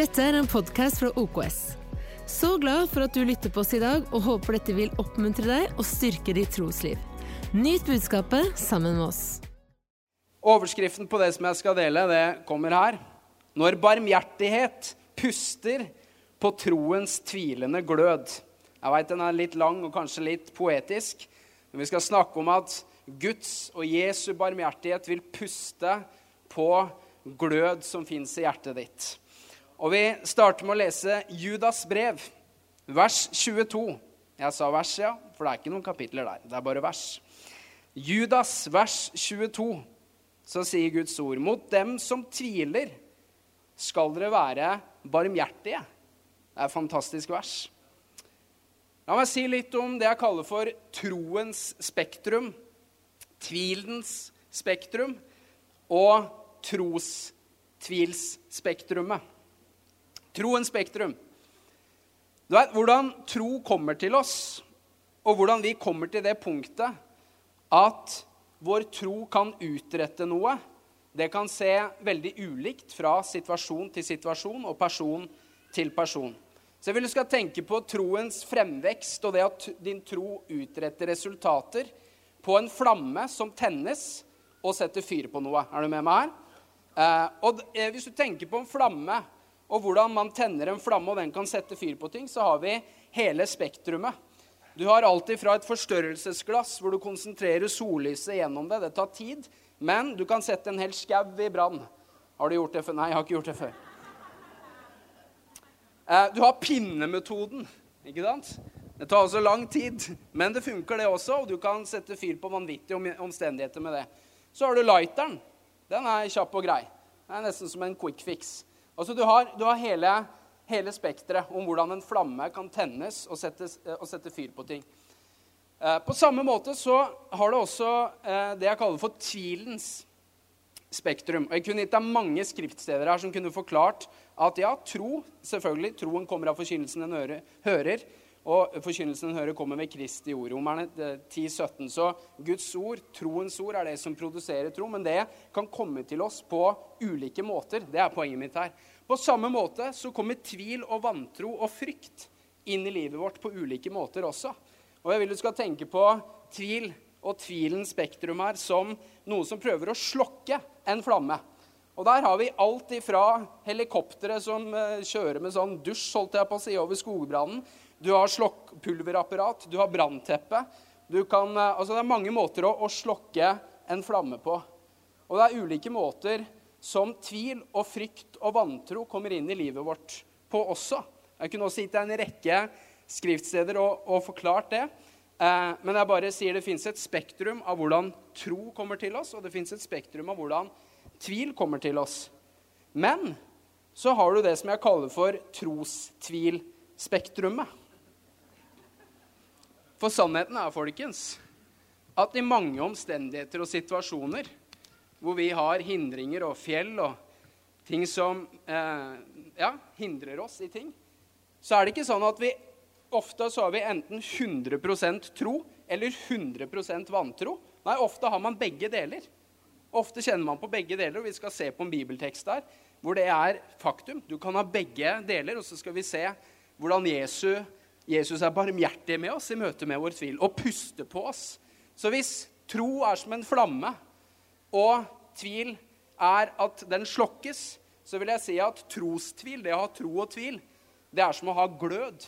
Dette er en podkast fra OKS. Så glad for at du lytter på oss i dag, og håper dette vil oppmuntre deg og styrke ditt trosliv. Nyt budskapet sammen med oss. Overskriften på det som jeg skal dele, det kommer her. Når barmhjertighet puster på troens tvilende glød. Jeg veit den er litt lang og kanskje litt poetisk, men vi skal snakke om at Guds og Jesu barmhjertighet vil puste på glød som fins i hjertet ditt. Og Vi starter med å lese Judas brev, vers 22. Jeg sa vers, ja, for det er ikke noen kapitler der. Det er bare vers. Judas, vers 22, så sier Guds ord.: Mot dem som tviler, skal dere være barmhjertige. Det er et fantastisk vers. La meg si litt om det jeg kaller for troens spektrum. Tvilens spektrum og trostvilsspektrumet. Troens spektrum. Du vet, Hvordan tro kommer til oss, og hvordan vi kommer til det punktet at vår tro kan utrette noe, det kan se veldig ulikt fra situasjon til situasjon og person til person. Så jeg vil du skal tenke på troens fremvekst og det at din tro utretter resultater på en flamme som tennes og setter fyr på noe. Er du med meg her? Eh, og eh, Hvis du tenker på en flamme og hvordan man tenner en flamme, og den kan sette fyr på ting, så har vi hele spektrumet. Du har alltid fra et forstørrelsesglass hvor du konsentrerer sollyset gjennom det. Det tar tid, men du kan sette en hel skau i brann. Har du gjort det før? Nei, jeg har ikke gjort det før. Eh, du har pinnemetoden, ikke sant? Det tar også lang tid, men det funker, det også. Og du kan sette fyr på vanvittige omstendigheter med det. Så har du lighteren. Den er kjapp og grei. Det er nesten som en quick fix. Altså, du har, du har hele, hele spekteret om hvordan en flamme kan tennes og sette, og sette fyr på ting. Eh, på samme måte så har det også eh, det jeg kaller for tvilens spektrum. Og Jeg kunne gitt deg mange skriftsteder her som kunne forklart at ja, tro Selvfølgelig, troen kommer av forkynnelsen en hører. Og forkynnelsen en hører, kommer ved Kristi ord. Romerne 10-17. Så Guds ord, troens ord, er det som produserer tro. Men det kan komme til oss på ulike måter. Det er poenget mitt her. På samme måte så kommer tvil og vantro og frykt inn i livet vårt på ulike måter også. Og jeg vil du skal tenke på tvil og tvilens spektrum her som noe som prøver å slokke en flamme. Og der har vi alt ifra helikoptre som eh, kjører med sånn dusj holdt jeg på å si, over skogbrannen. Du har slokkpulverapparat, du har brannteppe. Eh, altså det er mange måter å, å slokke en flamme på. Og det er ulike måter som tvil og frykt og vantro kommer inn i livet vårt på også. Jeg kunne også gitt deg en rekke skriftsteder og, og forklart det. Eh, men jeg bare sier det fins et spektrum av hvordan tro kommer til oss, og det fins et spektrum av hvordan tvil kommer til oss. Men så har du det som jeg kaller for trostvilspektrumet. For sannheten er, folkens, at i mange omstendigheter og situasjoner hvor vi har hindringer og fjell og ting som eh, ja, hindrer oss i ting, så er det ikke sånn at vi ofte så har vi enten 100% tro eller 100% vantro. Nei, ofte har man begge deler. Ofte kjenner man på begge deler, og vi skal se på en bibeltekst der hvor det er faktum. Du kan ha begge deler, og så skal vi se hvordan Jesus, Jesus er barmhjertig med oss i møte med vår tvil og puster på oss. Så hvis tro er som en flamme og tvil er at den slokkes, så vil jeg si at trostvil, det å ha tro og tvil, det er som å ha glød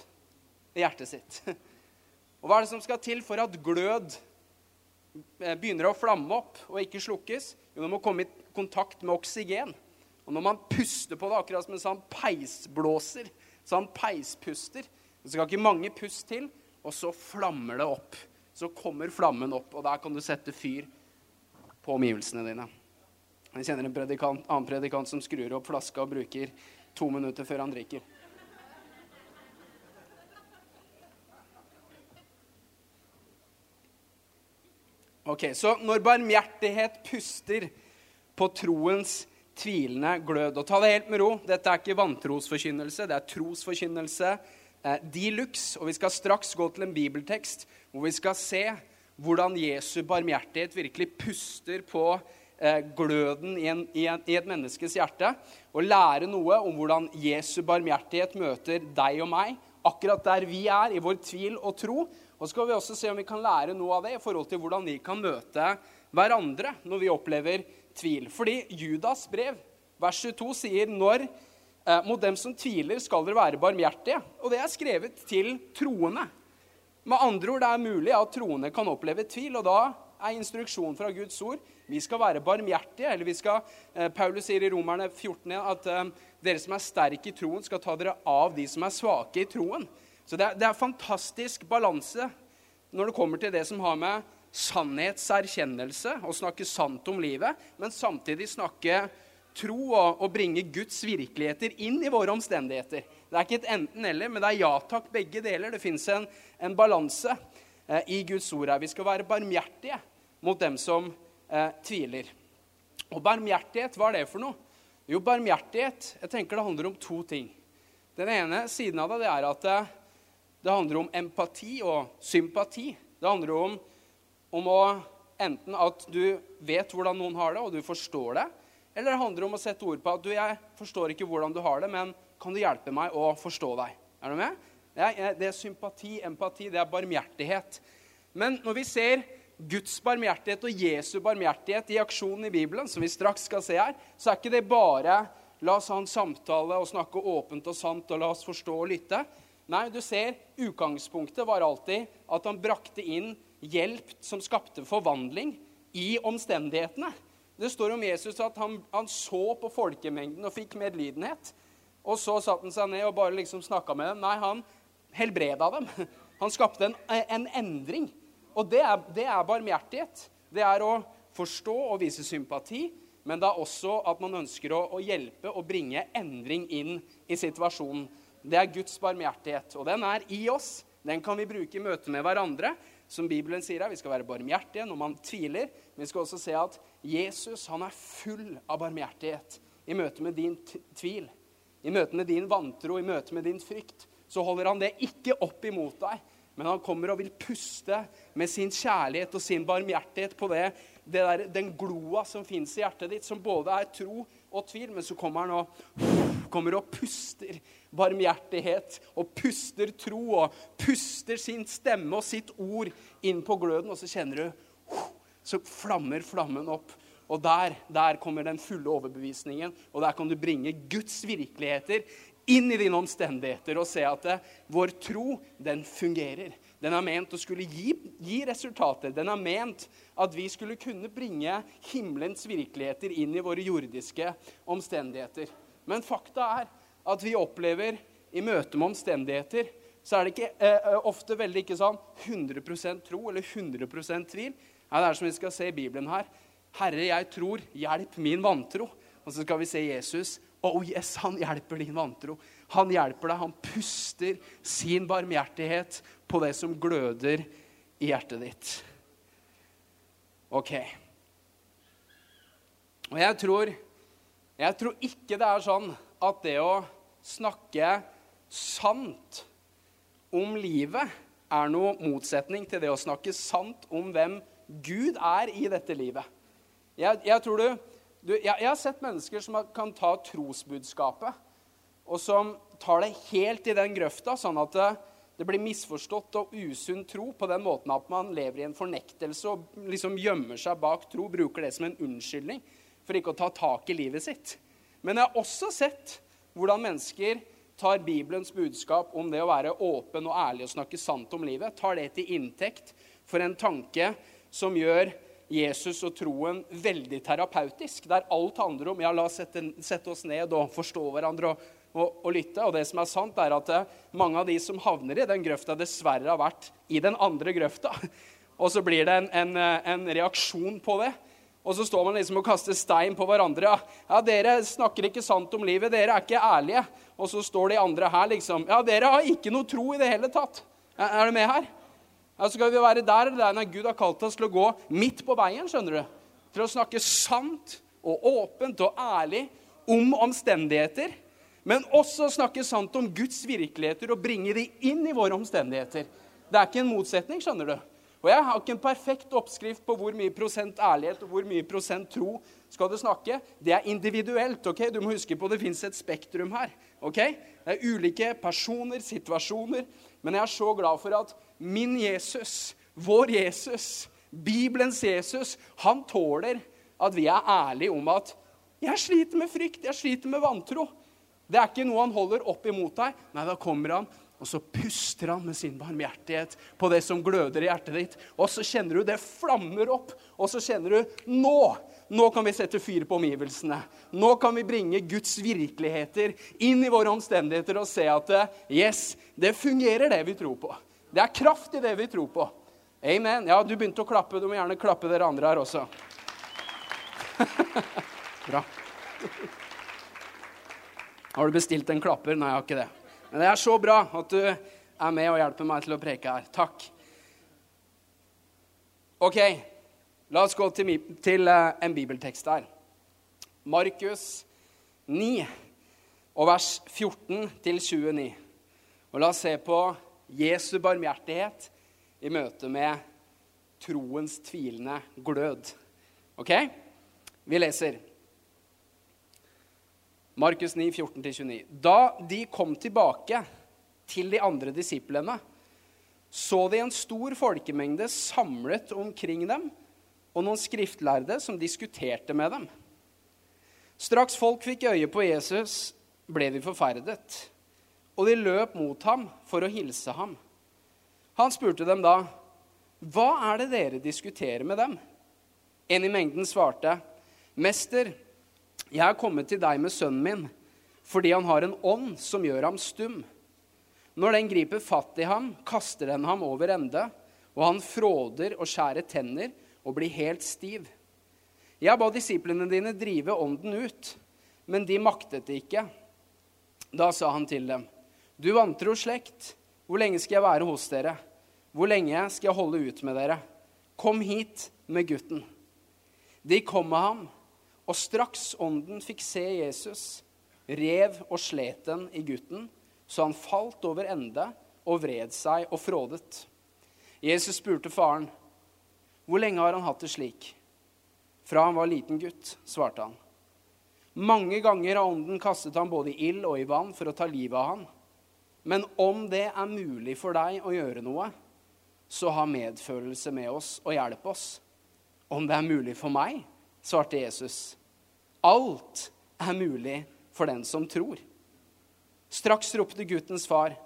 i hjertet sitt. Og hva er det som skal til for at glød eh, begynner å flamme opp og ikke slukkes? Jo, det må komme i kontakt med oksygen. Og når man puster på det, akkurat som en sånn peisblåser, sånn peispuster Det skal ikke mange pust til, og så flammer det opp. Så kommer flammen opp, og der kan du sette fyr på omgivelsene dine. Jeg kjenner en predikant, annen predikant som skrur opp flaska og bruker to minutter før han drikker. Ok, Så når barmhjertighet puster på troens tvilende glød Og ta det helt med ro. Dette er ikke vantrosforkynnelse, det er trosforkynnelse eh, de luxe. Og vi skal straks gå til en bibeltekst hvor vi skal se hvordan Jesu barmhjertighet virkelig puster på eh, gløden i, en, i, en, i, et menneskes hjerte. Og lære noe om hvordan Jesu barmhjertighet møter deg og meg akkurat der vi er, i vår tvil og tro. Og så skal vi også se om vi kan lære noe av det i forhold til hvordan vi kan møte hverandre når vi opplever tvil. Fordi Judas brev, vers 22, sier når eh, mot dem som tviler, skal dere være barmhjertige. Og det er skrevet til troende. Med andre ord, det er mulig at troende kan oppleve tvil, og da er instruksjonen fra Guds ord vi skal være barmhjertige. eller vi skal, eh, Paulus sier i Romerne 14 at eh, dere som er sterke i troen, skal ta dere av de som er svake i troen. Så det er, det er fantastisk balanse når det kommer til det som har med sannhetserkjennelse, å snakke sant om livet, men samtidig snakke tro og, og bringe Guds virkeligheter inn i våre omstendigheter. Det er ikke et enten-eller, men det er ja takk, begge deler. Det fins en, en balanse eh, i Guds ord her. Vi skal være barmhjertige mot dem som eh, tviler. Og barmhjertighet, hva er det for noe? Jo, barmhjertighet jeg tenker det handler om to ting. Den ene siden av det, det er at det, det, handler om empati og sympati. Det handler om, om å, enten at du vet hvordan noen har det, og du forstår det, eller det handler om å sette ord på at du, jeg forstår ikke hvordan du har det, men kan du hjelpe meg å forstå deg? Er du med? Er, det er sympati, empati, det er barmhjertighet. Men når vi ser Guds barmhjertighet og Jesu barmhjertighet i aksjonen i Bibelen, som vi straks skal se her, så er ikke det bare la oss ha en samtale og snakke åpent og sant og la oss forstå og lytte. Nei, du ser, utgangspunktet var alltid at han brakte inn hjelp som skapte forvandling i omstendighetene. Det står om Jesus at han, han så på folkemengden og fikk medlidenhet. Og så satte han seg ned og bare liksom snakka med dem. Nei, han helbreda dem. Han skapte en, en endring. Og det er, det er, barmhjertighet. Det er å forstå og vise sympati, men det er også at man ønsker å, å hjelpe og bringe endring inn i situasjonen. Det er Guds barmhjertighet, og den er i oss. Den kan vi bruke i møte med hverandre. Som Bibelen sier her, Vi skal være barmhjertige når man tviler. Men vi skal også se at Jesus han er full av barmhjertighet i møte med din tvil. I møte med din vantro, i møte med din frykt, så holder han det ikke opp imot deg. Men han kommer og vil puste med sin kjærlighet og sin barmhjertighet på det, det der, den gloa som fins i hjertet ditt, som både er tro og tvil. Men så kommer han og, kommer og puster barmhjertighet og puster tro og puster sin stemme og sitt ord inn på gløden, og så kjenner du Så flammer flammen opp. Og der, der kommer den fulle overbevisningen, og der kan du bringe Guds virkeligheter inn i dine omstendigheter og se at eh, vår tro, den fungerer. Den er ment å skulle gi, gi, resultater. Den er ment at vi skulle kunne bringe himmelens virkeligheter inn i våre jordiske omstendigheter. Men fakta er at vi opplever i møte med omstendigheter så er det ikke, eh, eh ofte veldig ikke sånn 100% tro eller 100% tvil. Ja, det er som vi skal se i Bibelen her. 'Herre, jeg tror, hjelp min vantro.' Og så skal vi se Jesus. Oh yes, han hjelper din vantro. Han hjelper deg. Han puster sin barmhjertighet på det som gløder i hjertet ditt. OK. Og jeg tror, jeg tror ikke det er sånn at det å snakke sant om livet er noe motsetning til det å snakke sant om hvem Gud er i dette livet. Jeg, jeg tror du, du jeg, jeg, har sett mennesker som kan ta trosbudskapet, og som tar det helt i den grøfta, sånn at det, det blir misforstått og usunn tro på den måten at man lever i en fornektelse og liksom gjemmer seg bak tro, bruker det som en unnskyldning for ikke å ta tak i livet sitt. Men jeg har også sett hvordan mennesker tar Bibelens budskap om det å være åpen og ærlig og snakke sant om livet, tar det til inntekt for en tanke som gjør Jesus og troen veldig terapeutisk, der alt handler om ja, la oss sette, sette oss ned og forstå hverandre og, og, og, lytte. Og det som er sant, er at eh, mange av de som havner i den grøfta, dessverre har vært i den andre grøfta. Og så blir det en, en, eh, en reaksjon på det. Og så står man liksom og kaster stein på hverandre. Ja, 'Dere snakker ikke sant om livet. Dere er ikke ærlige.' Og så står de andre her liksom 'Ja, dere har ikke noe tro i det hele tatt.' Er du med her? Ja, skal vi være der eller der når Gud har kalt oss til å gå midt på veien, skjønner du. Til å snakke sant og åpent og ærlig om omstendigheter. Men også snakke sant om Guds virkeligheter og bringe de inn i våre omstendigheter. Det er ikke en motsetning, skjønner du. Og jeg har ikke en perfekt oppskrift på hvor mye prosent ærlighet og hvor mye prosent tro skal du snakke. Det er individuelt. ok? Du må huske på det fins et spektrum her. ok? Det er ulike personer, situasjoner. Men jeg er så glad for at min Jesus, vår Jesus, Bibelens Jesus, han tåler at vi er ærlige om at 'jeg sliter med frykt, jeg sliter med vantro'. Det er ikke noe han holder opp imot deg. Nei, da kommer han og så puster han med sin barmhjertighet på det som gløder i hjertet ditt. Og så kjenner du det flammer opp. Og så kjenner du nå nå kan vi sette fyr på omgivelsene. Nå kan vi bringe Guds virkeligheter inn i våre omstendigheter og se at yes, det fungerer, det vi tror på. Det er kraft i det vi tror på. Amen. Ja, du begynte å klappe. Du må gjerne klappe dere andre her også. Bra. Har du bestilt en klapper? Nei, jeg har ikke det. Men det er så bra at du er med og hjelper meg til å preke her. Takk. Ok, la oss gå til, til eh, en bibeltekst her. Markus 9 og vers 14 til 29. Og la oss se på Jesu barmhjertighet i møte med troens tvilende glød. Ok? Vi leser. Markus 9, 14-29. Da de kom tilbake til de andre disiplene, så de en stor folkemengde samlet omkring dem, og noen skriftlærde som diskuterte med dem. Straks folk fikk øye på Jesus, ble de forferdet, og de løp mot ham for å hilse ham. Han spurte dem da, 'Hva er det dere diskuterer med dem?' En i mengden svarte, 'Mester, 'Jeg er kommet til deg med sønnen min fordi han har en ånd som gjør ham stum.' Når den griper fatt i ham, kaster den ham over ende, og han fråder og skjærer tenner og blir helt stiv. Jeg ba disiplene dine drive ånden ut, men de maktet det ikke. Da sa han til dem, Du vantro slekt, hvor lenge skal jeg være hos dere? Hvor lenge skal jeg holde ut med dere? Kom hit med gutten. De kom med ham og straks ånden fikk se Jesus, rev og slet den i gutten, så han falt over ende og vred seg og frådet. Jesus spurte faren, 'Hvor lenge har han hatt det slik?' 'Fra han var liten gutt', svarte han. Mange ganger har ånden kastet ham både i ild og i vann for å ta livet av han. Men om det er mulig for deg å gjøre noe, så ha medfølelse med oss og hjelp oss. Om det er mulig for meg, svarte Jesus. Alt er mulig for den som tror. Straks ropte guttens far,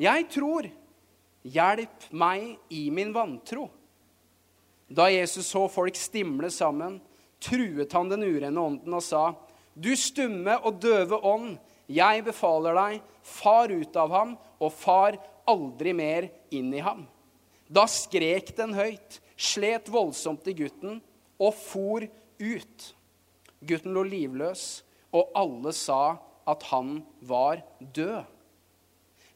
'Jeg tror. Hjelp meg i min vantro.' Da Jesus så folk stimle sammen, truet han den urene ånden og sa, 'Du stumme og døve ånd, jeg befaler deg, far ut av ham, og far aldri mer inn i ham.' Da skrek den høyt, slet voldsomt i gutten og for ut. Gutten lå livløs, og alle sa at han var død.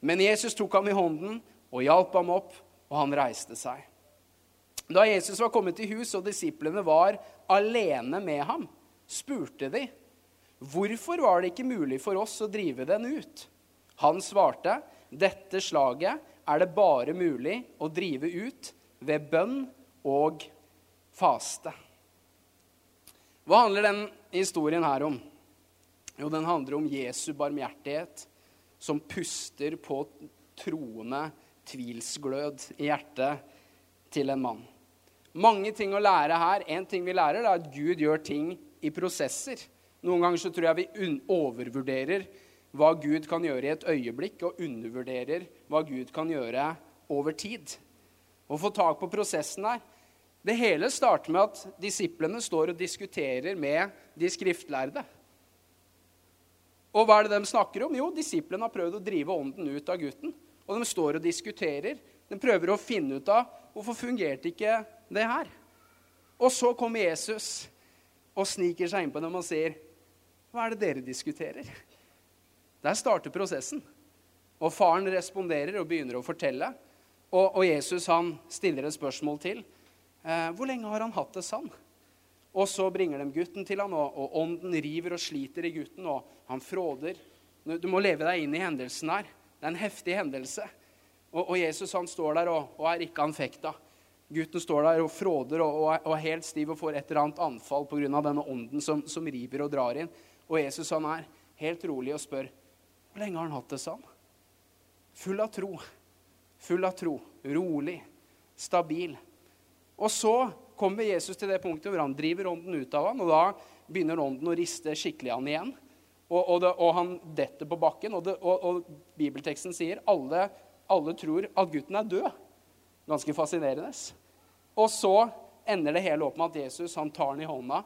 Men Jesus tok ham i hånden og hjalp ham opp, og han reiste seg. Da Jesus var kommet i hus og disiplene var alene med ham, spurte de, 'Hvorfor var det ikke mulig for oss å drive den ut?' Han svarte, 'Dette slaget er det bare mulig å drive ut ved bønn og faste.' Hva handler den historien her om? Jo, den handler om Jesu barmhjertighet som puster på troende tvilsglød i hjertet til en mann. Mange ting å lære her. En ting vi lærer, er at Gud gjør ting i prosesser. Noen ganger så tror jeg vi overvurderer hva Gud kan gjøre i et øyeblikk, og undervurderer hva Gud kan gjøre over tid. Å få tak på prosessen her det hele starter med at disiplene står og diskuterer med de skriftlærde. Og hva er det de snakker om? Jo, disiplene har prøvd å drive ånden ut av gutten. Og de står og diskuterer. De prøver å finne ut av hvorfor fungerte ikke det her. Og så kommer Jesus og sniker seg inn på dem og sier, 'Hva er det dere diskuterer?' Der starter prosessen. Og faren responderer og begynner å fortelle. Og, og Jesus han stiller et spørsmål til. Eh, hvor lenge har han hatt det sånn? Og så bringer de gutten til han, og, og, ånden river og sliter i gutten, og han fråder. Du må leve deg inn i hendelsen her. Det er en heftig hendelse. Og, og Jesus han står der og, og er ikke anfekta. Gutten står der og fråder og, er helt stiv og får et eller annet anfall pga. denne ånden som, som, river og drar inn. Og Jesus han er helt rolig og spør hvor lenge har han hatt det sånn? Full av tro. Full av tro. Rolig. Stabil. Og så kommer Jesus til det punktet hvor han driver ånden ut av ham, og da begynner ånden å riste skikkelig han igjen. Og, og, det, og han detter på bakken, og, det, og bibelteksten sier alle, alle tror at gutten er død. Ganske fascinerende. Og så ender det hele opp med at Jesus han tar han i hånda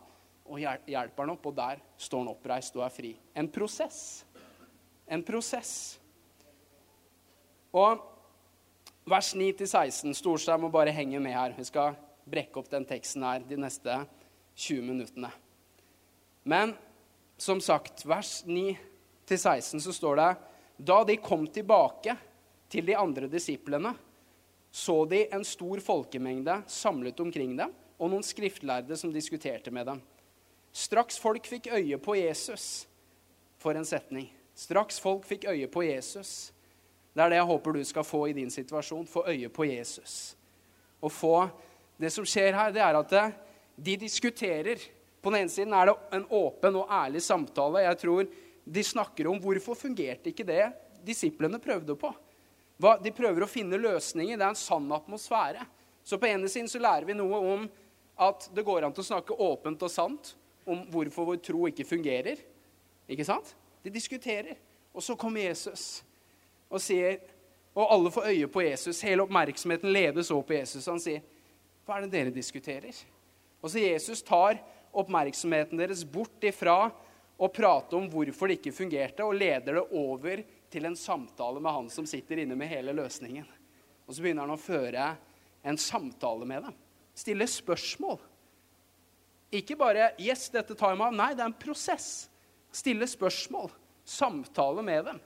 og hjelper han opp, og der står han oppreist og er fri. En prosess. En prosess. Og vers 9-16 Storstein må bare henge med her. Vi skal brekke opp den teksten her de neste 20 minuttene. Men som sagt, vers 9-16 så står det Da de kom tilbake til de andre disiplene, så de en stor folkemengde samlet omkring dem, og noen skriftlærde som diskuterte med dem. Straks folk fikk øye på Jesus For en setning. Straks folk fikk øye på Jesus. Det er det jeg håper du skal få i din situasjon. Få øye på Jesus. Og få Det som skjer her, det er at de diskuterer. På den ene siden er det en åpen og ærlig samtale. Jeg tror de snakker om hvorfor fungerte ikke det disiplene prøvde på. Hva, de prøver å finne løsninger. Det er en sann atmosfære. Så på ene siden så lærer vi noe om at det går an til å snakke åpent og sant om hvorfor vår tro ikke fungerer. Ikke sant? De diskuterer. Og så kommer Jesus og sier Og alle får øye på Jesus. Hele oppmerksomheten ledes over på Jesus. Han sier, 'Hva er det dere diskuterer?' Og så Jesus tar oppmerksomheten deres bort ifra å prate om hvorfor det ikke fungerte, og leder det over til en samtale med han som sitter inne med hele løsningen. Og så begynner han å føre en samtale med dem. Stille spørsmål. Ikke bare 'Yes, dette tar jeg meg av'. Nei, det er en prosess. Stille spørsmål. Samtale med dem.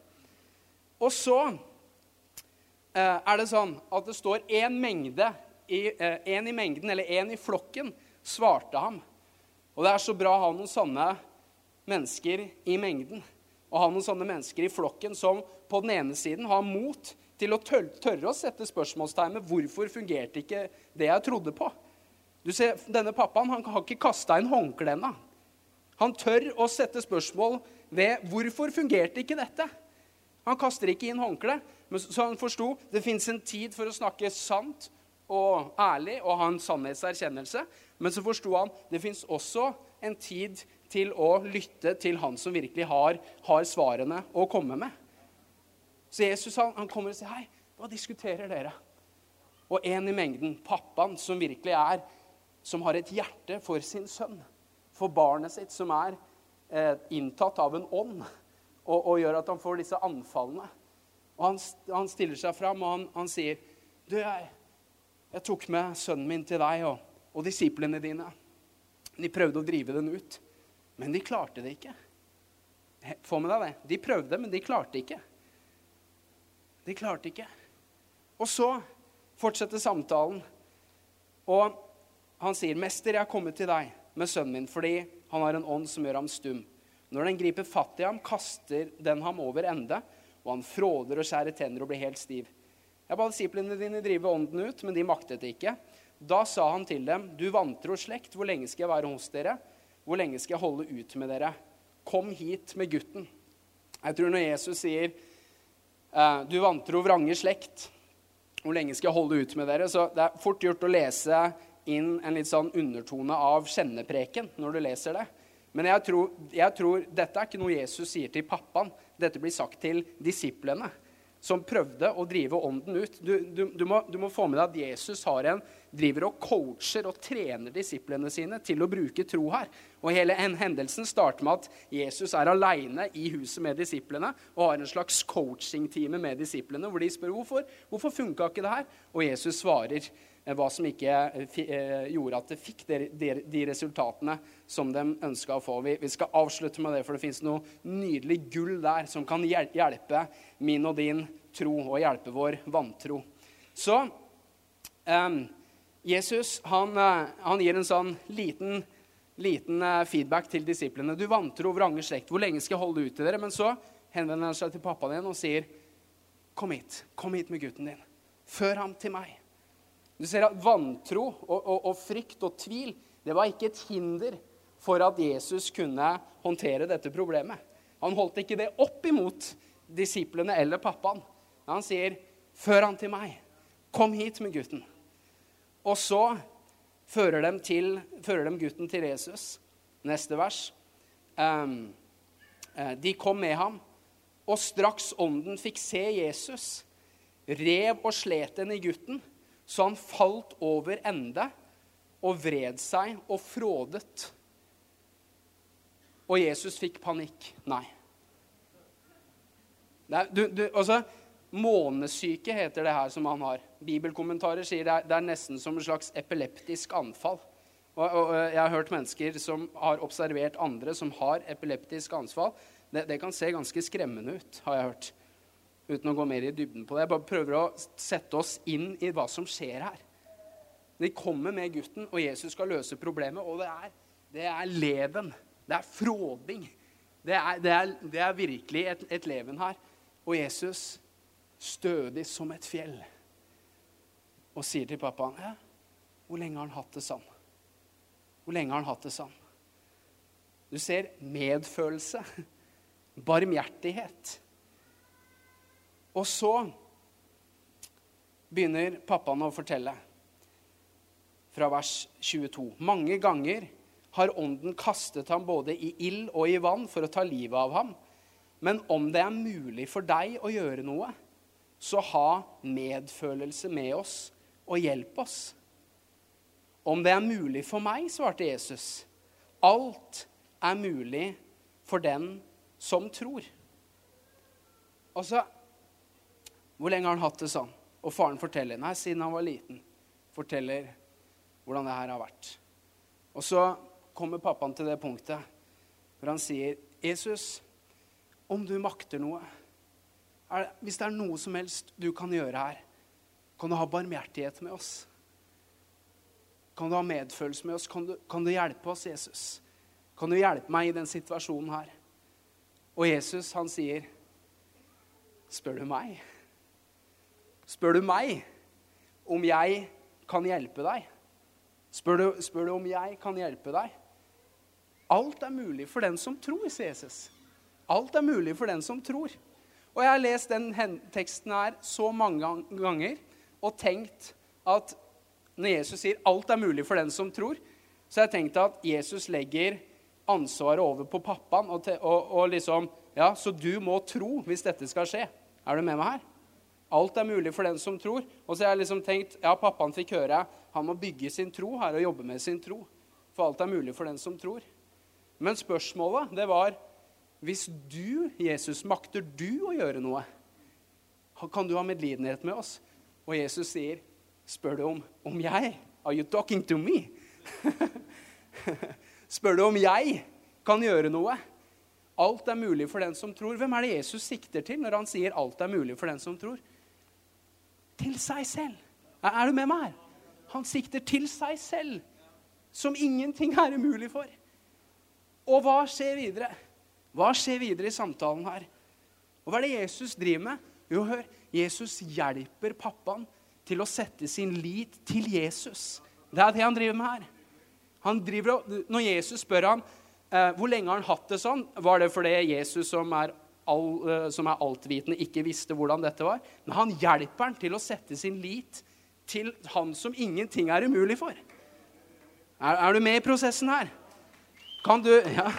Og så eh, er det sånn at det står én mengde i, eh, en i mengden, eller én i flokken, svarte ham. Og det er så bra å ha noen sånne mennesker i mengden å ha noen sånne mennesker i flokken som på den ene siden har mot til å tørre å sette spørsmålstegn ved hvorfor fungerte ikke det jeg trodde på. Du ser, Denne pappaen han har ikke kasta inn håndkle ennå. Han tør å sette spørsmål ved hvorfor fungerte ikke dette. Han kaster ikke inn håndkle, så han forsto det fins en tid for å snakke sant og ærlig og ha en sannhetserkjennelse. Men så forsto han det fins også en tid til å lytte til han som virkelig har, har svarene å komme med. Så Jesus han, han kommer og sier, 'Hei, hva diskuterer dere?' Og en i mengden, pappaen, som virkelig er Som har et hjerte for sin sønn, for barnet sitt, som er eh, inntatt av en ånd, og, og, gjør at han får disse anfallene. Og han, han stiller seg fram, og han, han sier, 'Du, jeg, jeg tok med sønnen min til deg og, og disiplene dine.' De prøvde å drive den ut. Men de klarte det ikke. Få med deg det. De prøvde, men de klarte ikke. De klarte ikke. Og så fortsetter samtalen. Og han sier, 'Mester, jeg har kommet til deg med sønnen min fordi han har en ånd som gjør ham stum.' Når den griper fatt i ham, kaster den ham over ende, og han fråder og skjærer tenner og blir helt stiv. Jeg ba disiplene dine drive ånden ut, men de maktet det ikke. Da sa han til dem, 'Du vantro slekt, hvor lenge skal jeg være hos dere?' Hvor lenge skal jeg holde ut med dere? Kom hit med gutten. Jeg tror når Jesus sier eh, du vantro vrange slekt, hvor lenge skal jeg holde ut med dere? Så det er fort gjort å lese inn en litt sånn undertone av kjennepreken når du leser det. Men jeg tror, jeg tror dette er ikke noe Jesus sier til pappaen. Dette blir sagt til disiplene som prøvde å drive ånden ut. Du, du, du, må, du, må, få med deg at Jesus en, driver og coacher og trener disiplene sine til å bruke tro her. Og Hele hendelsen starter med at Jesus er aleine i huset med disiplene og har en slags coaching-time med disiplene, hvor de spør hvorfor, hvorfor funka ikke det her. Og Jesus svarer hva som ikke eh, gjorde at det fikk de, resultatene som de ønska å få. Vi, skal avslutte med det, for det fins noe nydelig gull der som kan hjelpe min og din tro og hjelpe vår vantro. Så um, Jesus han, han, gir en sånn liten, liten feedback til disiplene. Du vantro vrange slekt, hvor lenge skal jeg holde ut til dere? Men så henvender han seg til pappaen din og sier, kom hit. Kom hit med gutten din. Før ham til meg. Du ser at Vantro og, og, og frykt og tvil det var ikke et hinder for at Jesus kunne håndtere dette problemet. Han holdt ikke det opp imot disiplene eller pappaen. Han sier, 'Før han til meg. Kom hit med gutten.' Og så fører de, til, fører de gutten til Jesus. Neste vers. Um, de kom med ham, og straks ånden fikk se Jesus, rev og slet den i gutten, så han falt over ende og vred seg og frådet. Og Jesus fikk panikk. Nei. Nei du, du, altså, Månesyke heter det her som han har. Bibelkommentarer sier det er, det er nesten som en slags epileptisk anfall. Og, og, Jeg har hørt mennesker som har observert andre som har epileptisk anfall. Det, det, kan se ganske skremmende ut, har jeg hørt. Uten å gå mer i dybden på det. Jeg bare prøver å sette oss inn i hva som skjer her. De kommer med gutten, og Jesus skal løse problemet. Og det er, det er leven. Det er fråding. Det er, det er, det er virkelig et, et, leven her. Og Jesus, stødig som et fjell, og sier til pappaen ja, 'Hvor lenge har han hatt det sånn?' Hvor lenge har han hatt det sånn? Du ser medfølelse, barmhjertighet. Og så begynner pappaen å fortelle fra vers 22. Mange ganger har ånden kastet ham både i ild og i vann for å ta livet av ham. Men om det er mulig for deg å gjøre noe, så ha medfølelse med oss og hjelp oss. Om det er mulig for meg, svarte Jesus. Alt er mulig for den som tror. Altså, Hvor lenge har han hatt det sånn? Og faren forteller. Nei, siden han var liten. Forteller hvordan det her har vært. Og så kommer pappaen til det punktet hvor han sier, 'Jesus, om du makter noe er, Hvis det er noe som helst du kan gjøre her, kan du ha barmhjertighet med oss?' Kan du ha medfølelse med oss? Kan du, kan du hjelpe oss, Jesus? Kan du hjelpe meg i den situasjonen her? Og Jesus, han sier, 'Spør du meg?' Spør du meg om jeg kan hjelpe deg? Spør du, spør du, om jeg kan hjelpe deg? Alt er mulig for den som tror, sier Jesus. Alt er mulig for den som tror. Og jeg har lest den teksten her så mange ganger og tenkt at når Jesus sier 'alt er mulig for den som tror', så har jeg tenkt at Jesus legger ansvaret over på pappaen og, og, og liksom Ja, så du må tro hvis dette skal skje. Er du med meg her? Alt er mulig for den som tror. Og så har jeg liksom tenkt ja, pappaen fikk høre han må bygge sin tro her og jobbe med sin tro. For alt er mulig for den som tror. Men spørsmålet det var hvis du, Jesus, makter du å gjøre noe, kan du ha medlidenhet med oss? Og Jesus sier, spør du om, om jeg? Are you talking to me? spør du om jeg kan gjøre noe? Alt er mulig for den som tror. Hvem er det Jesus sikter til når han sier alt er mulig for den som tror? Til seg selv. Er du med meg her? Han sikter til seg selv, som ingenting er umulig for. Og hva skjer videre? Hva skjer videre i samtalen her? Og hva er det Jesus driver med? Jo, hør, Jesus hjelper pappaen til å sette sin lit til Jesus. Det er det han driver med her. Driver, når Jesus spør han, eh, hvor lenge har han hatt det sånn, var det fordi Jesus som er all, eh, som er altvitende, ikke visste hvordan dette var. Men han hjelper han til å sette sin lit til han som ingenting er umulig for. Er, er du med i prosessen her? Kan du Ja.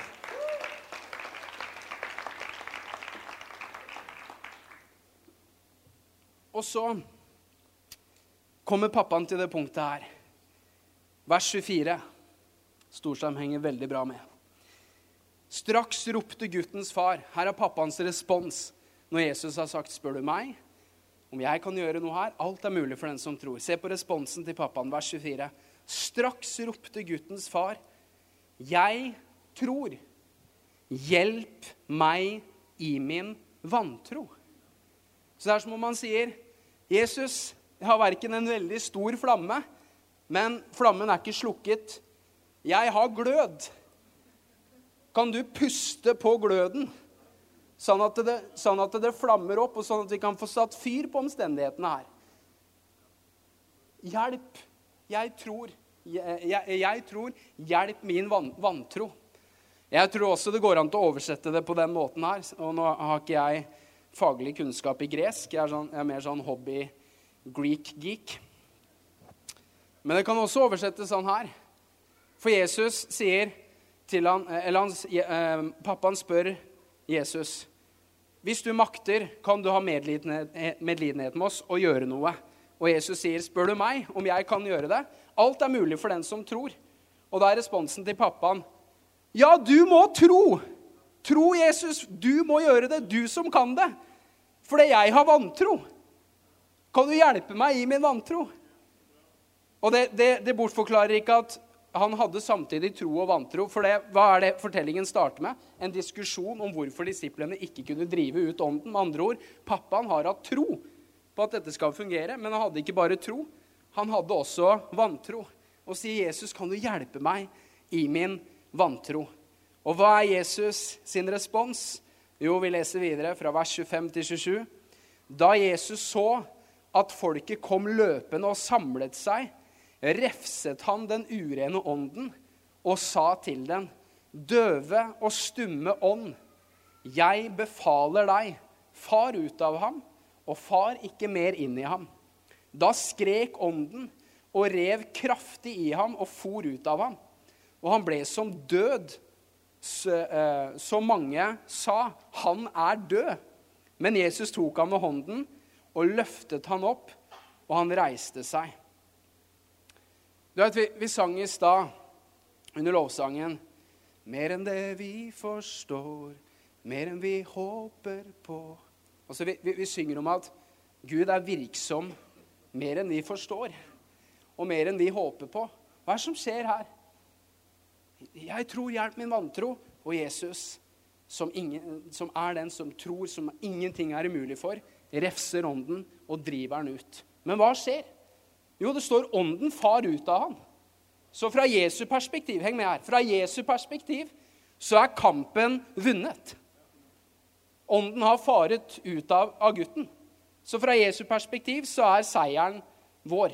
Og så kommer pappaen til det punktet her. Vers 24. Storsheim henger veldig bra med. Straks ropte guttens far. Her er pappaens respons når Jesus har sagt, 'Spør du meg om jeg kan gjøre noe her?' Alt er mulig for den som tror. Se på responsen til pappaen, vers 24. Straks ropte guttens far, 'Jeg tror. Hjelp meg i min vantro.' Så det er som om han sier, 'Jesus, jeg har verken en veldig stor flamme, men flammen er ikke slukket. Jeg har glød.' Kan du puste på gløden, sånn at, det, sånn at det flammer opp, og sånn at vi kan få satt fyr på omstendighetene her. hjelp. Jeg tror. Jeg, jeg, jeg tror. Hjelp min van, vantro. Jeg tror også det går an til å oversette det på den måten her. Og nå har ikke jeg faglig kunnskap i gresk. Jeg er, sånn, jeg er mer sånn hobby Greek geek. Men det kan også oversettes sånn her. For Jesus sier han, eller han, eh, Pappaen spør Jesus hvis du makter, kan du ha medlidenhet, medlidenhet med oss og gjøre noe. Og Jesus sier, 'Spør du meg om jeg kan gjøre det?' Alt er mulig for den som tror. Og da er responsen til pappaen, 'Ja, du må tro!' Tro, Jesus. Du må gjøre det. Du som kan det. Fordi jeg har vantro. Kan du hjelpe meg i min vantro? Og det, det, det, bortforklarer ikke at han hadde samtidig tro og vantro. For det, hva er det fortellingen starter med? En diskusjon om hvorfor disiplene ikke kunne drive ut ånden. Med andre ord, pappaen har hatt tro på at dette skal fungere, men han hadde ikke bare tro. Han hadde også vantro. Og sier Jesus, kan du hjelpe meg i min vantro? Og hva er Jesus sin respons? Jo, vi leser videre fra vers 25 til 27. Da Jesus så at folket kom løpende og samlet seg, refset han den urene ånden og sa til den, døve og stumme ånd, jeg befaler deg, far ut av ham, og far ikke mer inn i ham. Da skrek ånden og rev kraftig i ham og for ut av ham. Og han ble som død så, eh, så mange sa, 'Han er død'. Men Jesus tok ham med hånden og løftet han opp, og han reiste seg. Du vet, Vi, vi sang i stad under lovsangen Mer enn det vi forstår, mer enn vi håper på. Altså, vi, vi, vi synger om at Gud er virksom mer enn vi forstår, og mer enn vi håper på. Hva er det som skjer her? Jeg tror, hjelp min vantro. Og Jesus, som, ingen, som, er den som tror, som ingenting er umulig for, refser ånden og driver den ut. Men hva skjer? Jo, det står ånden far ut av han. Så fra Jesu perspektiv, heng med her, fra Jesu perspektiv så er kampen vunnet. Ånden har faret ut av, av gutten. Så fra Jesu perspektiv så er seieren vår.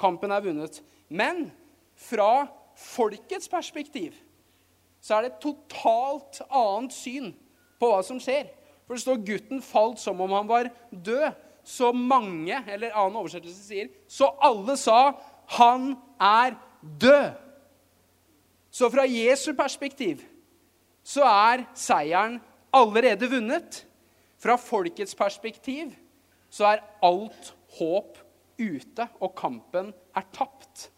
Kampen er vunnet. Men fra folkets perspektiv så er det et totalt annet syn på hva som skjer. For det står gutten falt som om han var død. Så mange, eller annen oversettelse sier, så alle sa han er død. Så fra Jesu perspektiv så er seieren allerede vunnet. Fra folkets perspektiv så er alt håp ute, og kampen er tapt.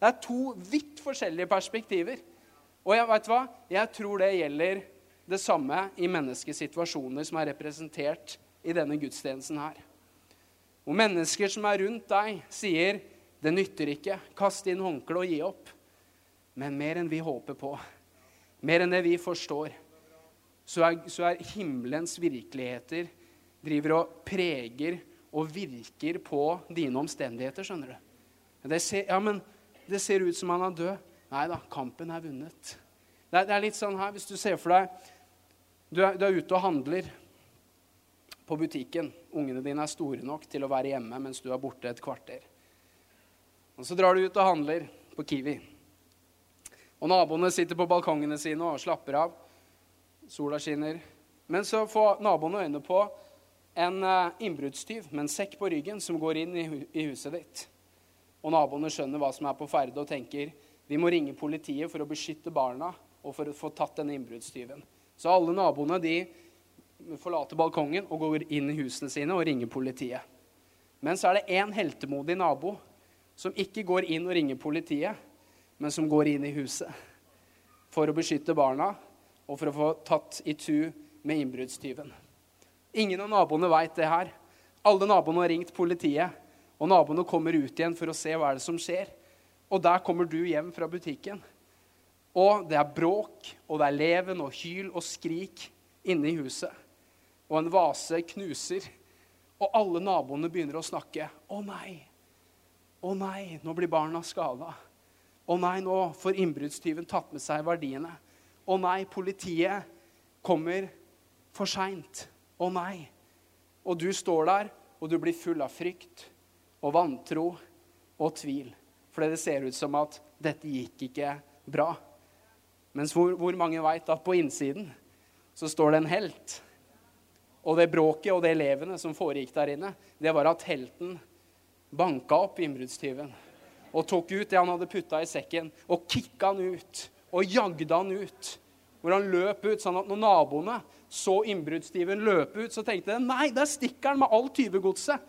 Det er to vidt forskjellige perspektiver. Og jeg vet hva? Jeg tror det gjelder det samme i menneskesituasjoner som er representert i denne gudstjenesten her. Hvor mennesker som er rundt deg, sier 'det nytter ikke', kast inn håndkleet og gi opp. Men mer enn vi håper på, mer enn det vi forstår, så er, så er himmelens virkeligheter driver og preger og virker på dine omstendigheter, skjønner du. Det ser, ja, men det ser ut som han er død. Nei da, kampen er vunnet. Det er, det er, litt sånn her, hvis du ser for deg du er, du er ute og handler på butikken. Ungene dine er store nok til å være hjemme mens du er borte et kvarter. Og Så drar du ut og handler på Kiwi. Og naboene sitter på balkongene sine og slapper av. Sola skinner. Men så får naboene øyne på en eh, innbruddstyv med en sekk på ryggen som går inn i, huset ditt. Og naboene skjønner hva som er på ferde, og tenker vi må ringe politiet for å beskytte barna og for å få tatt denne innbruddstyven. Så alle naboene de forlater balkongen og går inn i husene sine og ringer politiet. Men så er det én heltemodig nabo som ikke går inn og ringer politiet, men som går inn i huset for å beskytte barna og for å få tatt i tu med innbruddstyven. Ingen av naboene veit det her. Alle naboene har ringt politiet, og naboene kommer ut igjen for å se hva er det som skjer. Og der kommer du hjem fra butikken. Og det er bråk, og det er leven og hyl og skrik inne i huset. Og en vase knuser. Og alle naboene begynner å snakke. 'Å nei! Å nei, nå blir barna skada.' 'Å nei, nå får innbruddstyven tatt med seg verdiene.' 'Å nei, politiet kommer for seint.' 'Å nei.' Og du står der, og du blir full av frykt og vantro og tvil. Fordi det ser ut som at dette gikk ikke bra. Mens hvor, hvor mange veit at på innsiden så står det en helt. Og det bråket og det elevene som foregikk der inne, det var at helten banka opp innbruddstyven og tok ut det han hadde putta i sekken, og kicka han ut og jagde han ut. Hvor han løp ut, sånn at når naboene så innbruddstyven løpe ut, så tenkte de nei, der stikker han med all tyvegodset.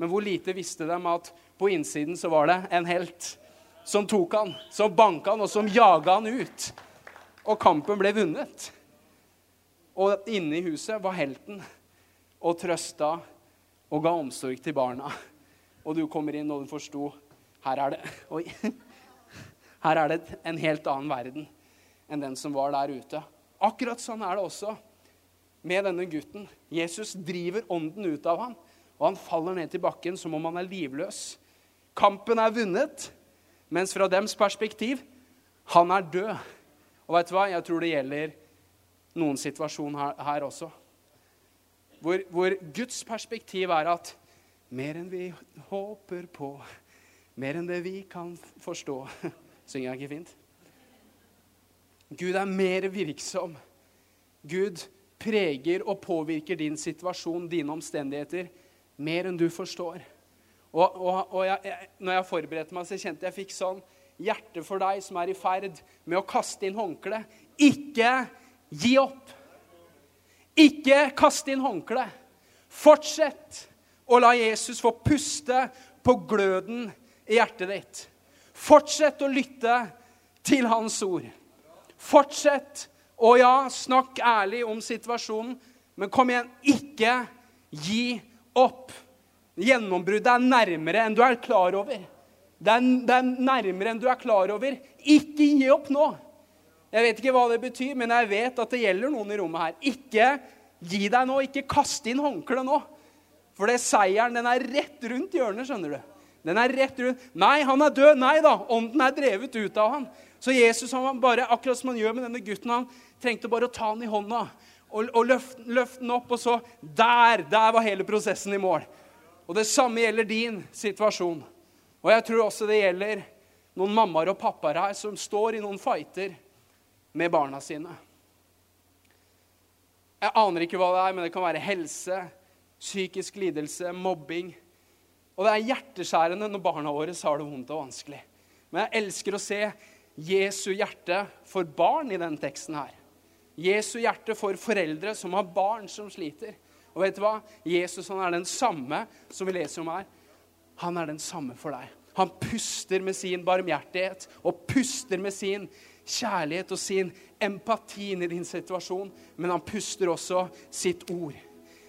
Men hvor lite visste de at på innsiden så var det en helt som tok han, som banka han, og som jaga han ut. Og kampen ble vunnet. Og inne i huset var helten og trøsta og ga omsorg til barna. Og du kommer inn, og du forsto her er det Oi. Her er det en helt annen verden enn den som var der ute. Akkurat sånn er det også med denne gutten. Jesus driver ånden ut av ham, og han faller ned til bakken som om han er livløs. Kampen er vunnet, mens fra dems perspektiv han er død. Og vet du hva? Jeg tror det gjelder noen situasjon her, her også. Hvor, hvor Guds perspektiv er at mer enn vi håper på, mer enn det vi kan forstå Synger jeg ikke fint? Gud er mer virksom. Gud preger og påvirker din situasjon, dine omstendigheter, mer enn du forstår. Og, og, og jeg, når jeg forberedte meg, så kjente jeg fikk sånn hjerte for deg som er i ferd med å kaste inn håndkle. Ikke gi opp. Ikke kast inn håndkle. Fortsett å la Jesus få puste på gløden i hjertet ditt. Fortsett å lytte til hans ord. Fortsett å ja, snakk ærlig om situasjonen, men kom igjen, ikke gi opp. Gjennombruddet er nærmere enn du er klar over. Det er, det er, nærmere enn du er klar over. Ikke gi opp nå. Jeg vet ikke hva det betyr, men jeg vet at det gjelder noen i rommet her. Ikke gi deg nå. Ikke kast inn håndkleet nå. For det seieren den er rett rundt hjørnet, skjønner du. Den er rett rundt. Nei, han er død. Nei da, ånden er drevet ut av han. Så Jesus han bare, akkurat som han gjør med denne gutten, han trengte bare å ta han i hånda og, og løfte, løfte den opp, og så Der! Der var hele prosessen i mål. Og det samme gjelder din situasjon. Og jeg tror også det gjelder noen mammaer og pappaer her som står i noen fighter med barna sine. Jeg aner ikke hva det er, men det kan være helse, psykisk lidelse, mobbing. Og det er hjerteskjærende når barna våre har det vondt og vanskelig. Men jeg elsker å se Jesu hjerte for barn i denne teksten her. Jesu hjerte for foreldre som har barn som sliter. Og vet du hva? Jesus han er den samme som vi leser om her. Han er den samme for deg. Han puster med sin barmhjertighet og puster med sin kjærlighet og sin empati inn i din situasjon. Men han puster også sitt ord,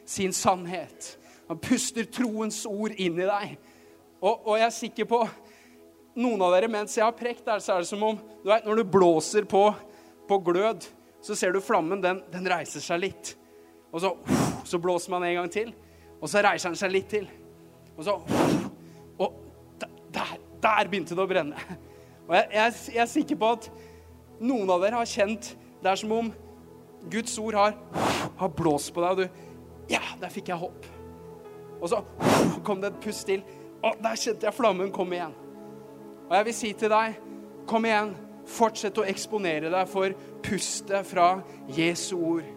sin sannhet. Han puster troens ord inn i deg. Og, og jeg er sikker på noen av dere, mens jeg har prekt der, så er det som om du vet, Når du blåser på, på glød, så ser du flammen. Den, den reiser seg litt. Og så, så, blåser man en gang til, og så reiser den seg litt til. Og så Og der, der begynte det å brenne. Og jeg, jeg, jeg, er sikker på at noen av dere har kjent Det er som om Guds ord har, har blåst på deg, og du Ja, der fikk jeg håp. Og så kom det et pust til. Å, der kjente jeg flammen komme igjen. Og jeg vil si til deg, kom igjen. Fortsett å eksponere deg for pustet fra Jesu ord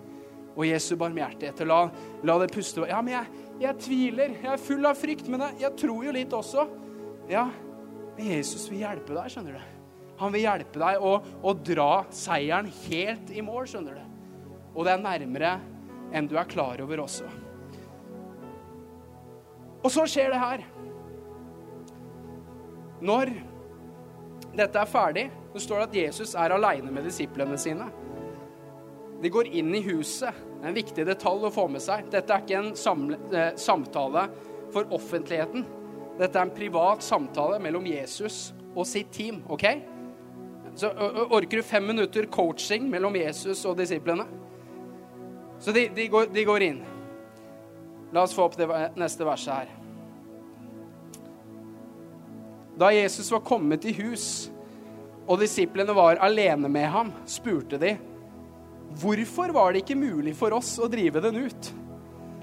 og Jesu barmhjertighet. La, la det puste Ja, men jeg, jeg, tviler. Jeg er full av frykt, men jeg, jeg tror jo litt også. Ja, men Jesus vil hjelpe deg, skjønner du. Han vil hjelpe deg å, å dra seieren helt i mål, skjønner du. Og det er nærmere enn du er klar over også. Og så skjer det her. Når dette er ferdig, så står det at Jesus er aleine med disiplene sine. De går inn i huset. Det er en viktig detalj å få med seg. Dette er ikke en samle, eh, samtale for offentligheten. Dette er en privat samtale mellom Jesus og sitt team. ok? Så Orker du fem minutter coaching mellom Jesus og disiplene? Så de, de, går, de går inn. La oss få opp det neste verset her. Da Jesus var kommet i hus, og disiplene var alene med ham, spurte de, hvorfor var det ikke mulig for oss å drive den ut?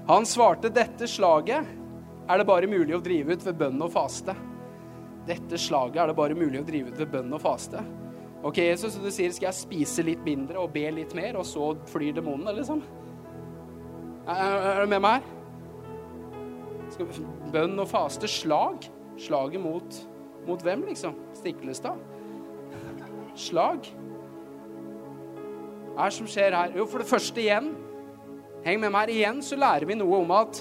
Han svarte, dette slaget er det bare mulig å drive ut ved bønn og faste. dette slaget er det bare mulig å drive ut ved bønn og faste. Ok, Jesus, du sier skal jeg spise litt mindre og be litt mer, og så flyr demonene, liksom? Er, er du med meg her? Bønn og faste. Slag. Slaget mot, mot hvem, liksom? Stiklestad? Slag. Hva er det som skjer her? Jo, for det første igjen Heng med meg her igjen, så lærer vi noe om at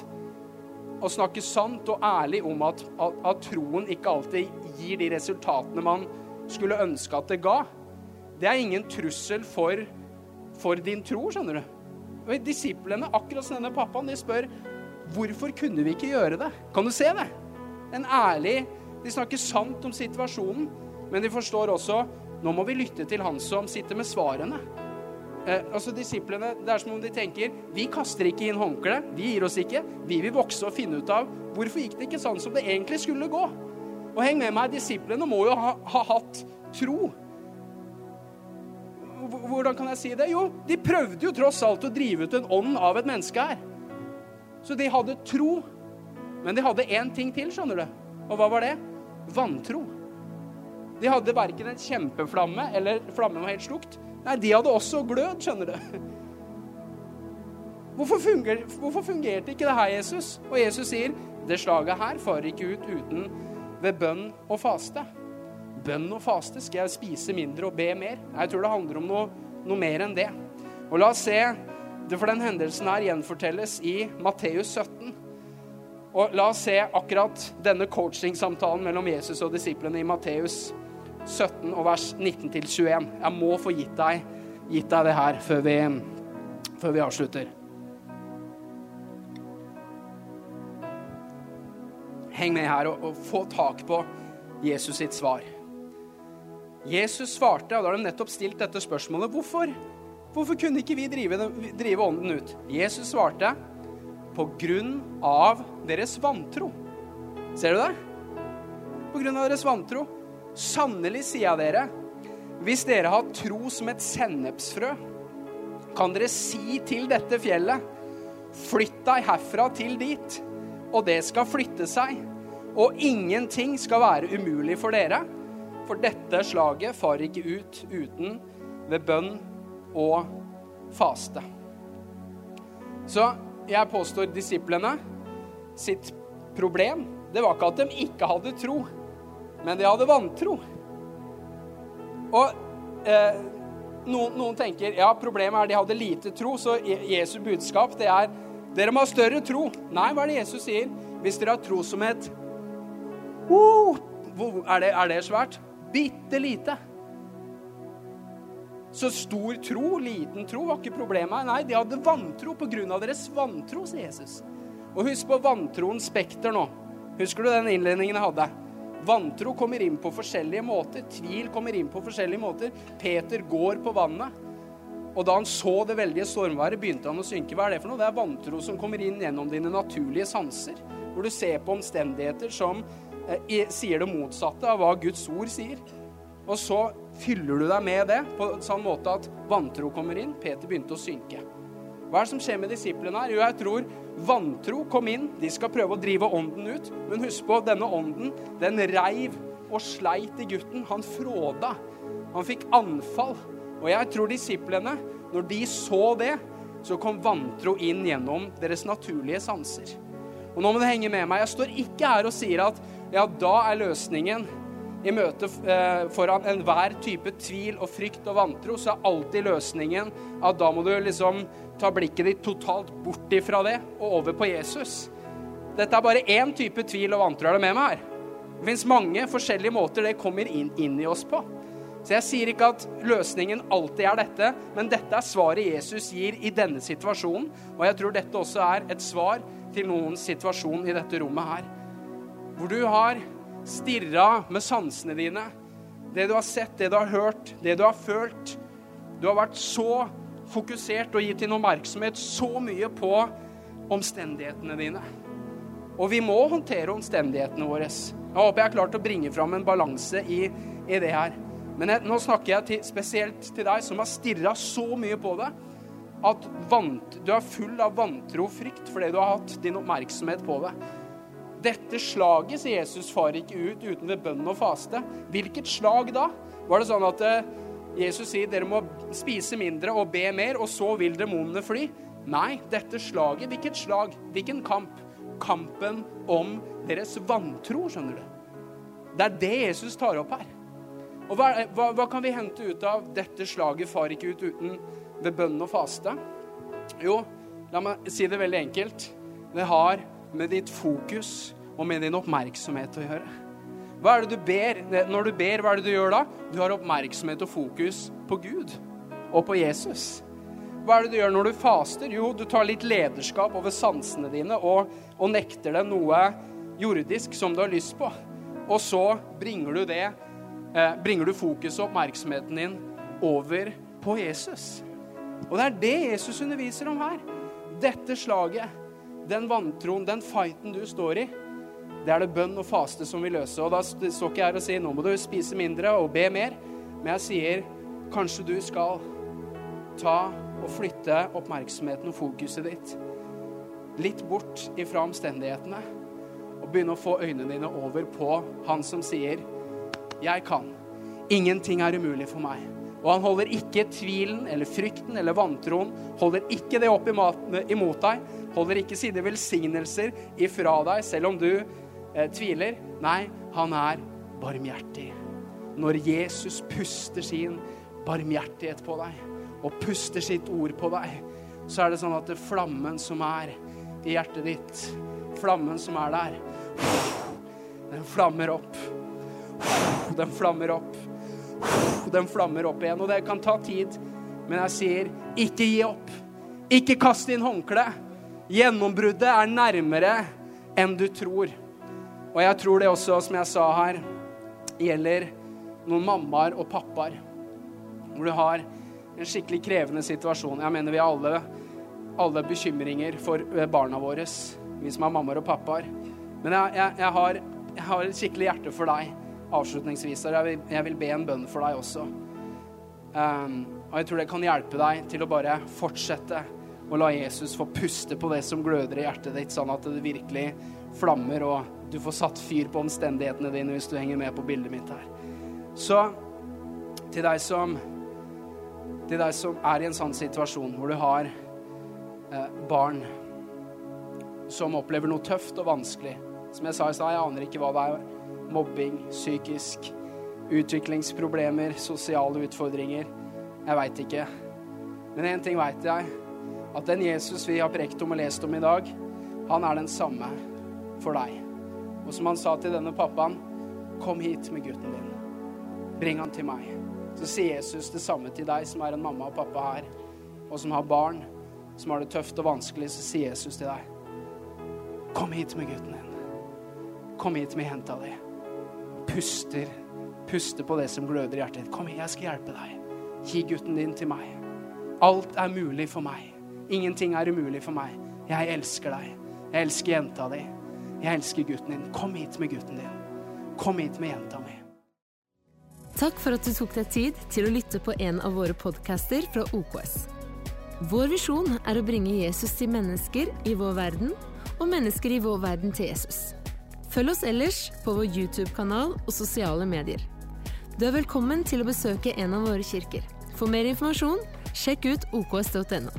å snakke sant og ærlig om at, at, at, troen ikke alltid gir de resultatene man skulle ønske at det ga. Det er ingen trussel for, for din tro, skjønner du. Og Disiplene, akkurat som denne pappaen, de spør hvorfor kunne vi ikke gjøre det. Kan du se det? En ærlig De snakker sant om situasjonen, men de forstår også nå må vi lytte til han som sitter med svarene. Eh, altså Disiplene det er som om de tenker vi kaster ikke inn håndkleet, vi gir oss ikke. Vi vil vokse og finne ut av hvorfor gikk det ikke sånn som det egentlig skulle gå. Og heng med meg, disiplene må jo ha, ha hatt tro. Hvordan kan jeg si det? Jo, de prøvde jo tross alt å drive ut en ånd av et menneske her. Så de hadde tro. Men de hadde én ting til, skjønner du. Og hva var det? Vantro. De hadde verken en kjempeflamme eller flammen var helt slukt. Nei, de hadde også glød, skjønner du. Hvorfor, funger, hvorfor fungerte ikke det her, Jesus? Og Jesus sier det slaget her farer ikke ut uten ved bønn og faste. Bønn og faste skal jeg spise mindre og be mer. Jeg tror det handler om noe, noe mer enn det. Og la oss se det for den hendelsen her gjenfortelles i Matteus 17. Og la oss se akkurat denne coachingsamtalen mellom Jesus og disiplene i Matteus 17 og vers 19-21. Jeg må få gitt deg, gitt deg det her før vi, før vi avslutter. Heng med her og, og, få tak på Jesus sitt svar. Jesus svarte, og da har de nettopp stilt dette spørsmålet hvorfor, hvorfor kunne ikke vi drive, drive ånden ut? Jesus svarte på grunn av deres vantro. Ser du det? På grunn av deres vantro. Sannelig sier jeg dere, hvis dere har tro som et sennepsfrø, kan dere si til dette fjellet, flytt deg herfra til dit, og det skal flytte seg. Og ingenting skal være umulig for dere, for dette slaget farer ikke ut uten ved bønn og faste. Så jeg påstår disiplene sitt problem, det var ikke at de ikke hadde tro men de hadde vantro. Og eh, noen, noen, tenker ja, problemet er de hadde lite tro, så Jesu budskap det er dere må ha større tro. Nei, hva er det Jesus sier? Hvis dere har tro som et uh, er, det, er det svært? Bitte lite. Så stor tro, liten tro, var ikke problemet. Nei, de hadde vantro av deres vantro, sier Jesus. Og husk på vantroens spekter nå. Husker du den innledningen jeg hadde? Vantro kommer inn på forskjellige måter. Tvil kommer inn på forskjellige måter. Peter går på vannet. Og da han så det veldige stormværet, begynte han å synke. Hva er det for noe? Det er vantro som kommer inn gjennom dine naturlige sanser. Hvor du ser på omstendigheter som sier det motsatte av hva Guds ord sier. Og så fyller du deg med det på en sånn måte at vantro kommer inn. Peter begynte å synke. Hva er det som skjer med disiplene her? Jo, jeg tror Vantro kom inn. De skal prøve å drive ånden ut. Men husk på, denne ånden, den reiv og sleit i gutten. Han fråda. Han fikk anfall. Og jeg tror disiplene, når de så det, så kom vantro inn gjennom deres naturlige sanser. Og nå må du henge med meg. Jeg står ikke her og sier at ja, da er løsningen i møte eh, foran enhver type tvil og frykt og vantro, så er alltid løsningen at da må du liksom ta blikket ditt totalt bort ifra det og over på Jesus. Dette er bare én type tvil og vantro. Er det med meg her? Det fins mange forskjellige måter det kommer inn, inn, i oss på. Så jeg sier ikke at løsningen alltid er dette, men dette er svaret Jesus gir i denne situasjonen. Og jeg tror dette også er et svar til noens situasjon i dette rommet her. Hvor du har stirra med sansene dine. Det du har sett, det du har hørt, det du har følt. Du har vært så fokusert og gitt din oppmerksomhet så mye på omstendighetene dine. Og vi må håndtere omstendighetene våre. Jeg håper jeg har klart å bringe fram en balanse i, i, det her. Men jeg, nå snakker jeg til, spesielt til deg som har stirra så mye på det at vant, du er full av vantro og frykt fordi du har hatt din oppmerksomhet på det. Dette slaget, sier Jesus, far ikke ut uten ved bønn og faste. Hvilket slag da? Var det sånn at eh, Jesus sier dere må spise mindre og be mer, og så vil demonene fly? Nei, dette slaget, hvilket slag? Hvilken kamp? Kampen om deres vantro, skjønner du. Det er det Jesus tar opp her. Og hva, hva, hva kan vi hente ut av dette slaget far ikke ut uten ved bønn og faste? Jo, la meg si det veldig enkelt. Det har med ditt fokus og med din oppmerksomhet å gjøre. Hva er det du ber? Når du ber, hva er det du gjør da? Du har oppmerksomhet og fokus på Gud og på Jesus. Hva er det du gjør når du faster? Jo, du tar litt lederskap over sansene dine og, og nekter deg noe jordisk som du har lyst på. Og så bringer du det, eh, bringer du fokuset og oppmerksomheten din over på Jesus. Og det er det Jesus underviser om her. Dette slaget den vantroen, den fighten du står i, det er det bønn og faste som vil løse. Og da står ikke jeg her og sier nå må du spise mindre og be mer, men jeg sier kanskje du skal ta og flytte oppmerksomheten og fokuset ditt litt bort ifra omstendighetene og begynne å få øynene dine over på han som sier 'Jeg kan'. Ingenting er umulig for meg. Og han holder ikke tvilen eller frykten eller vantroen holder ikke det opp imot deg, holder ikke sine velsignelser ifra deg, selv om du eh, tviler. Nei, han er barmhjertig. Når Jesus puster sin barmhjertighet på deg, og puster sitt ord på deg, så er det sånn at det flammen som er i hjertet ditt, flammen som er der, den flammer opp. Den flammer opp. Den flammer opp igjen. Og det kan ta tid, men jeg sier, ikke gi opp. Ikke kast inn håndkleet. Gjennombruddet er nærmere enn du tror. Og jeg tror det også, som jeg sa her, gjelder noen mammaer og pappaer. Hvor du har en skikkelig krevende situasjon. Jeg mener vi har alle, alle bekymringer for eh, barna våre, vi som er mammaer og pappaer. Men jeg, jeg, jeg, har, jeg, har, et skikkelig hjerte for deg avslutningsvis. Vil, jeg vil be en bønn for deg også. Um, og jeg tror det kan hjelpe deg til å bare fortsette å la Jesus få puste på det som gløder i hjertet ditt, sånn at det virkelig flammer, og du får satt fyr på omstendighetene dine hvis du henger med på bildet mitt her. Så til deg som, til deg som er i en sånn situasjon hvor du har eh, barn som opplever noe tøft og vanskelig Som jeg sa i stad, jeg aner ikke hva det er. Mobbing, psykisk, utviklingsproblemer, sosiale utfordringer. Jeg veit ikke. Men én ting veit jeg at den Jesus vi har prekt om og lest om i dag, han er den samme for deg. Og som han sa til denne pappaen, kom hit med gutten din. Bring han til meg. Så sier Jesus det samme til deg som er en mamma og pappa her, og som har barn som har det tøft og vanskelig, så sier Jesus til deg, kom hit med gutten din. Kom hit med jenta di. Puster, puster på det som gløder i hjertet ditt. Kom jeg skal hjelpe deg. Gi gutten din til meg. Alt er mulig for meg. Ingenting er umulig for meg. Jeg elsker deg. Jeg elsker jenta di. Jeg elsker gutten din. Kom hit med gutten din. Kom hit med jenta mi. Takk for at du tok deg tid til å lytte på en av våre podcaster fra OKS. Vår visjon er å bringe Jesus til mennesker i vår verden, og mennesker i vår verden til Jesus. Følg oss ellers på vår YouTube-kanal og sosiale medier. Du er velkommen til å besøke en av våre kirker. For mer informasjon, sjekk ut oks.no.